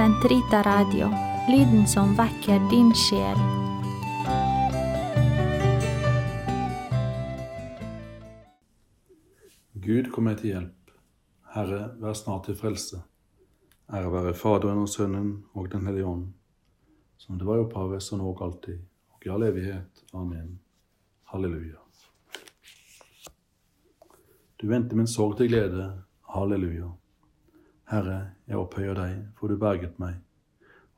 Sentrita Radio, lyden som vekker din sjel. Gud kom meg til hjelp. Herre, vær snart til frelse. Ære være Faderen og Sønnen og Den hellige ånd, som det var i opphavet, så nå og alltid, og i all evighet. Amen. Halleluja. Du vendte min sorg til glede. Halleluja. Herre, jeg opphøyer deg, for du berget meg,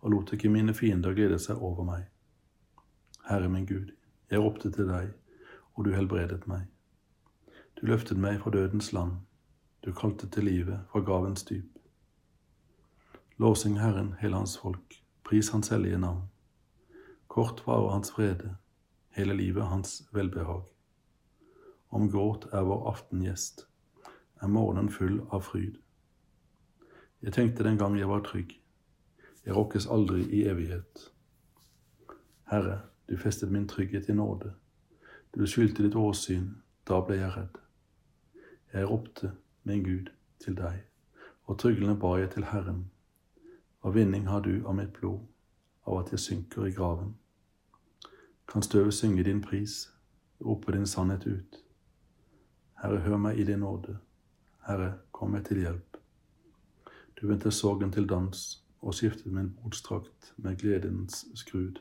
og lot ikke mine fiender glede seg over meg. Herre min Gud, jeg ropte til deg, og du helbredet meg. Du løftet meg fra dødens land, du kalte til livet fra gavens dyp. Låsing Herren, hele Hans folk, pris Hans hellige navn. Kort varer Hans frede, hele livet Hans velbehag. Om gråt er vår aftengjest, er morgenen full av fryd. Jeg tenkte den gang jeg var trygg, jeg rokkes aldri i evighet. Herre, du festet min trygghet i nåde, du skyldte ditt åsyn, da ble jeg redd. Jeg ropte, min Gud, til deg, og tryglende ba jeg til Herren. Hva vinning har du av mitt blod, av at jeg synker i graven? Kan støvet synge din pris, rope din sannhet ut? Herre, hør meg i din nåde. Herre, kom meg til hjelp. Du vendte sorgen til dans og skiftet min bordstrakt med gledens skrud,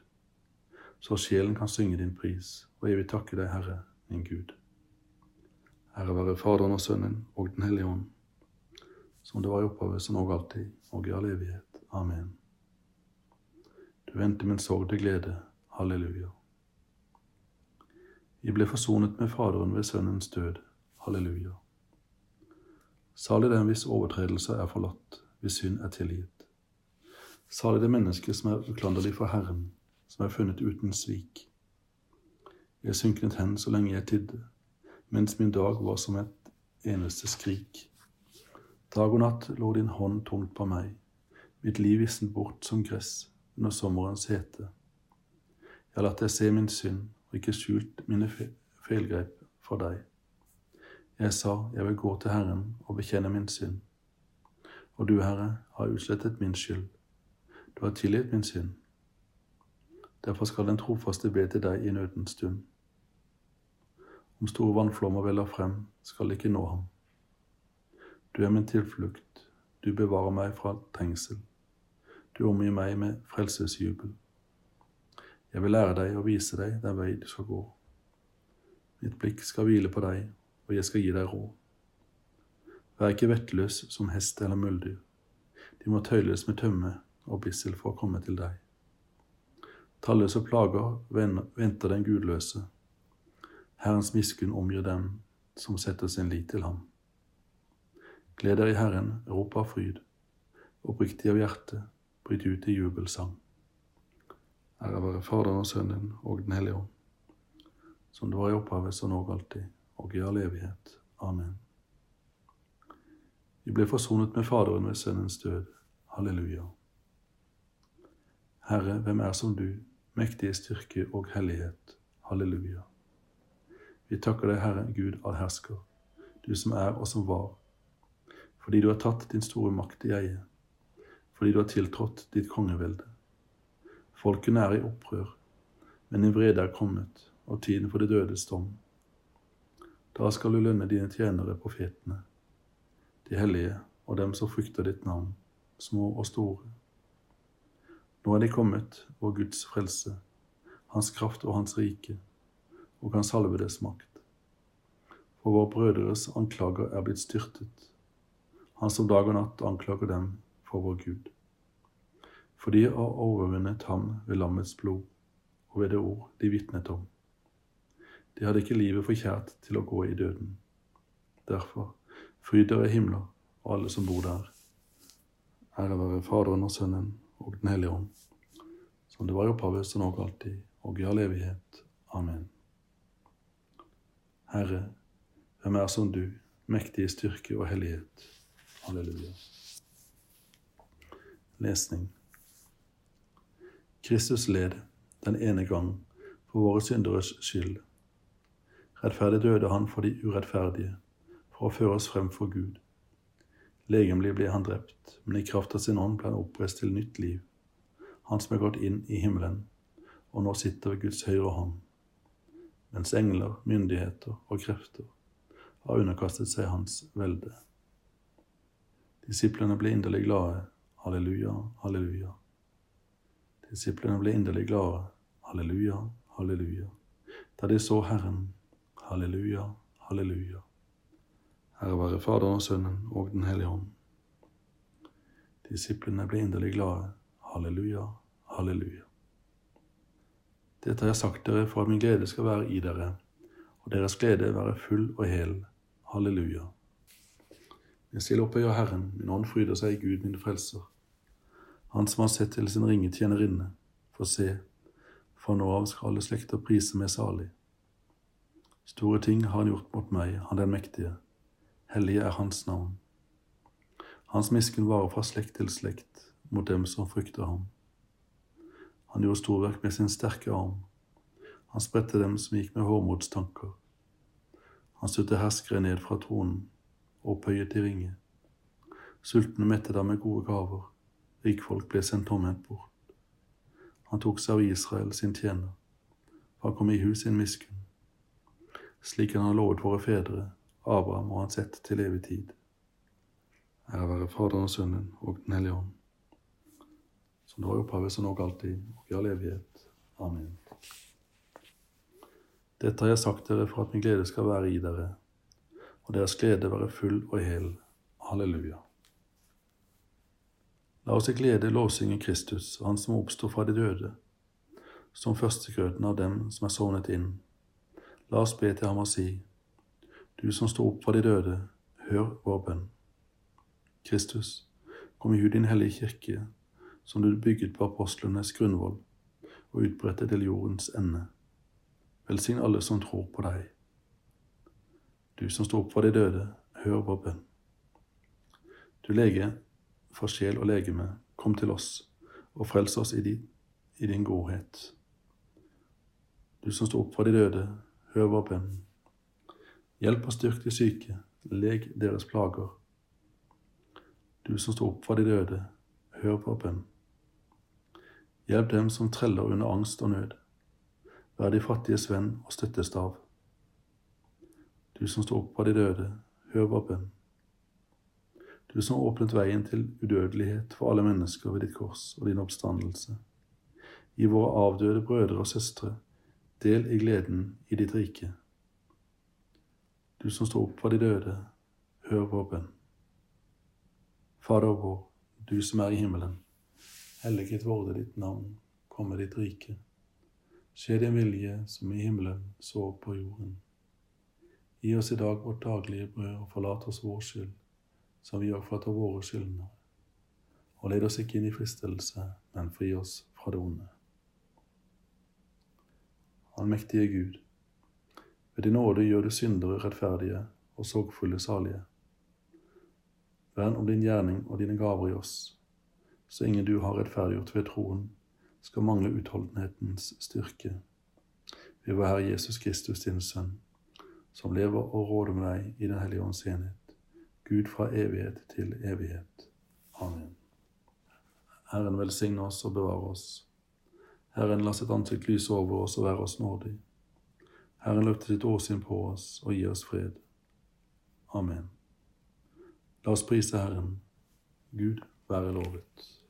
så sjelen kan synge din pris, og jeg vil takke deg, Herre, min Gud. Herre være Faderen og Sønnen og Den hellige ånd, som det var i opphavet, som og alltid, og i all evighet. Amen. Du vendte min sorg til glede. Halleluja. Vi ble forsonet med Faderen ved Sønnens død. Halleluja. Salig den hvis overtredelser er forlatt, hvis synd er tilgitt. Salig det menneske som er uklanderlig for Herren, som er funnet uten svik. Jeg synknet hen så lenge jeg tidde, mens min dag var som et eneste skrik. Dag og natt lå din hånd tungt på meg, mitt liv visnet bort som gress under sommerens hete. Jeg har latt deg se min synd og ikke skjult mine feilgrep for deg. Jeg sa, jeg vil gå til Herren og bekjenne min synd. Og du, Herre, har utslettet min skyld. Du har tilgitt min synd. Derfor skal den trofaste be til deg i nødens stund. Om store vannflommer veller frem, skal det ikke nå ham. Du er min tilflukt, du bevarer meg fra trengsel. Du omgir meg med frelsesjubel. Jeg vil lære deg og vise deg den vei du skal gå. Mitt blikk skal hvile på deg, og jeg skal gi deg råd. Vær ikke vettløs som hest eller muldyr. De må tøyles med tømme og bissel for å komme til deg. Talløse plager venter den gudløse. Herrens miskunn omgir dem som setter sin lit til ham. Gled dere i Herren, rop av fryd. Oppriktig av hjerte, bryt ut i jubelsang. Ære være Faderen og Sønnen og Den hellige ånd, som det var i opphavet, så nå alltid, og i all evighet. Amen. Vi ble forsonet med Faderen ved Sønnens død. Halleluja. Herre, hvem er som du, mektige styrke og hellighet. Halleluja. Vi takker deg, Herre Gud allhersker, du som er og som var, fordi du har tatt din store makt i eie, fordi du har tiltrådt ditt kongevelde. Folkene er i opprør, men din vrede er kommet, og tiden for det dødes dom. Da skal du lønne dine tjenere, profetene, de hellige og dem som frykter ditt navn, små og store. Nå er de kommet, vår Guds frelse, Hans kraft og Hans rike, og Hans salvedes makt. For våre brødres anklager er blitt styrtet, Han som dag og natt anklager dem for vår Gud. For de har overvunnet ham ved lammets blod og ved det ord de vitnet om. De hadde ikke livet forkjært til å gå i døden. Derfor, fryd dere himler og alle som bor der. Ære være Faderen og Sønnen og Den hellige ånd, som det var i opphavet, så og alltid, og i all evighet. Amen. Herre, hvem er som du, mektig i styrke og hellighet. Halleluja. Lesning. Kristus led den ene gang for våre synderes skyld. Rettferdig døde han for de urettferdige, for føres frem for Gud. Legemlig ble han drept, men i kraft av sin ånd ble han oppreist til nytt liv. Han som er gått inn i himmelen, og nå sitter ved Guds høyre hånd, mens engler, myndigheter og krefter har underkastet seg hans velde. Disiplene ble inderlig glade. Halleluja, halleluja. Disiplene ble inderlig glade. Halleluja, halleluja. Da de så Herren. Halleluja, halleluja. Herre være Faderen og Sønnen og Den hellige hånd. Disiplene ble inderlig glade. Halleluja, halleluja. Dette har jeg sagt dere for at min glede skal være i dere, og deres glede være full og hel. Halleluja. Jeg stiller opp øya Herren, min ånd fryder seg i Gud min frelser. Han som har sett til sin ringe tjenerinne, for se, for nå av skal alle slekter prise meg salig. Store ting har han gjort mot meg, han den mektige. Hellig er hans navn. Hans miskunn varer fra slekt til slekt mot dem som frykter ham. Han gjorde storverk med sin sterke arm. Han spredte dem som gikk med hårmodstanker. Han støtte herskere ned fra tronen og opphøyet i ringe. Sultne mettet ham med gode gaver. Rikfolk ble sendt tomhendt bort. Han tok seg av Israel, sin tjener, han kom i hus sin miskunn. Slik han har lovet våre fedre, Abraham og hans ett til evig tid. Ære være Faderen og Sønnen og Den hellige ånd, som var i opphavet, som nok alltid, og i all evighet. Amen. Dette har jeg sagt dere for at min glede skal være i dere, og deres glede være full og hel. Halleluja. La oss i glede lovsynge Kristus, Han som oppsto fra de døde, som førstegrøten av dem som er sovnet inn. La oss be til ham og si, du som står opp fra de døde, hør vår bønn. Kristus, kom i hu din hellige kirke, som du bygget på apostlenes grunnvoll og utbredte til jordens ende. Velsign alle som tror på deg. Du som står opp fra de døde, hør vår bønn. Du lege for sjel og legeme, kom til oss og frels oss i din, i din godhet. Du som står opp fra de døde, hør vår bønn. Hjelp og styrk de syke, leg deres plager. Du som står opp fra de døde, hør på bønn. Hjelp dem som treller under angst og nød. Vær de fattiges venn og støttestav. Du som står opp fra de døde, hør på bønn. Du som åpnet veien til udødelighet for alle mennesker ved ditt kors og din oppstandelse. Gi våre avdøde brødre og søstre del i gleden i ditt rike. Du som står opp for de døde, hør vår bønn. Fader vår, du som er i himmelen. Helliget vorde ditt navn, komme ditt rike. Skje din vilje som i himmelen, så på jorden. Gi oss i dag vårt daglige brød, og forlat oss vår skyld, som vi òg forlater våre skyldnere. Og led oss ikke inn i fristelse, men fri oss fra det onde. Allmektige Gud, ved din nåde gjør du syndere rettferdige og sorgfulle salige. Vern om din gjerning og dine gaver i oss, så ingen du har rettferdiggjort ved troen, skal mangle utholdenhetens styrke. Ved vår Herre Jesus Kristus, din Sønn, som lever og råder med deg i Den hellige ånds enhet, Gud fra evighet til evighet. Amen. Herren velsigne oss og bevare oss. Herren la sitt ansikt lyse over oss og være oss nådig. Herren løfte sitt åsyn på oss og gi oss fred. Amen. La oss prise Herren. Gud være lovet.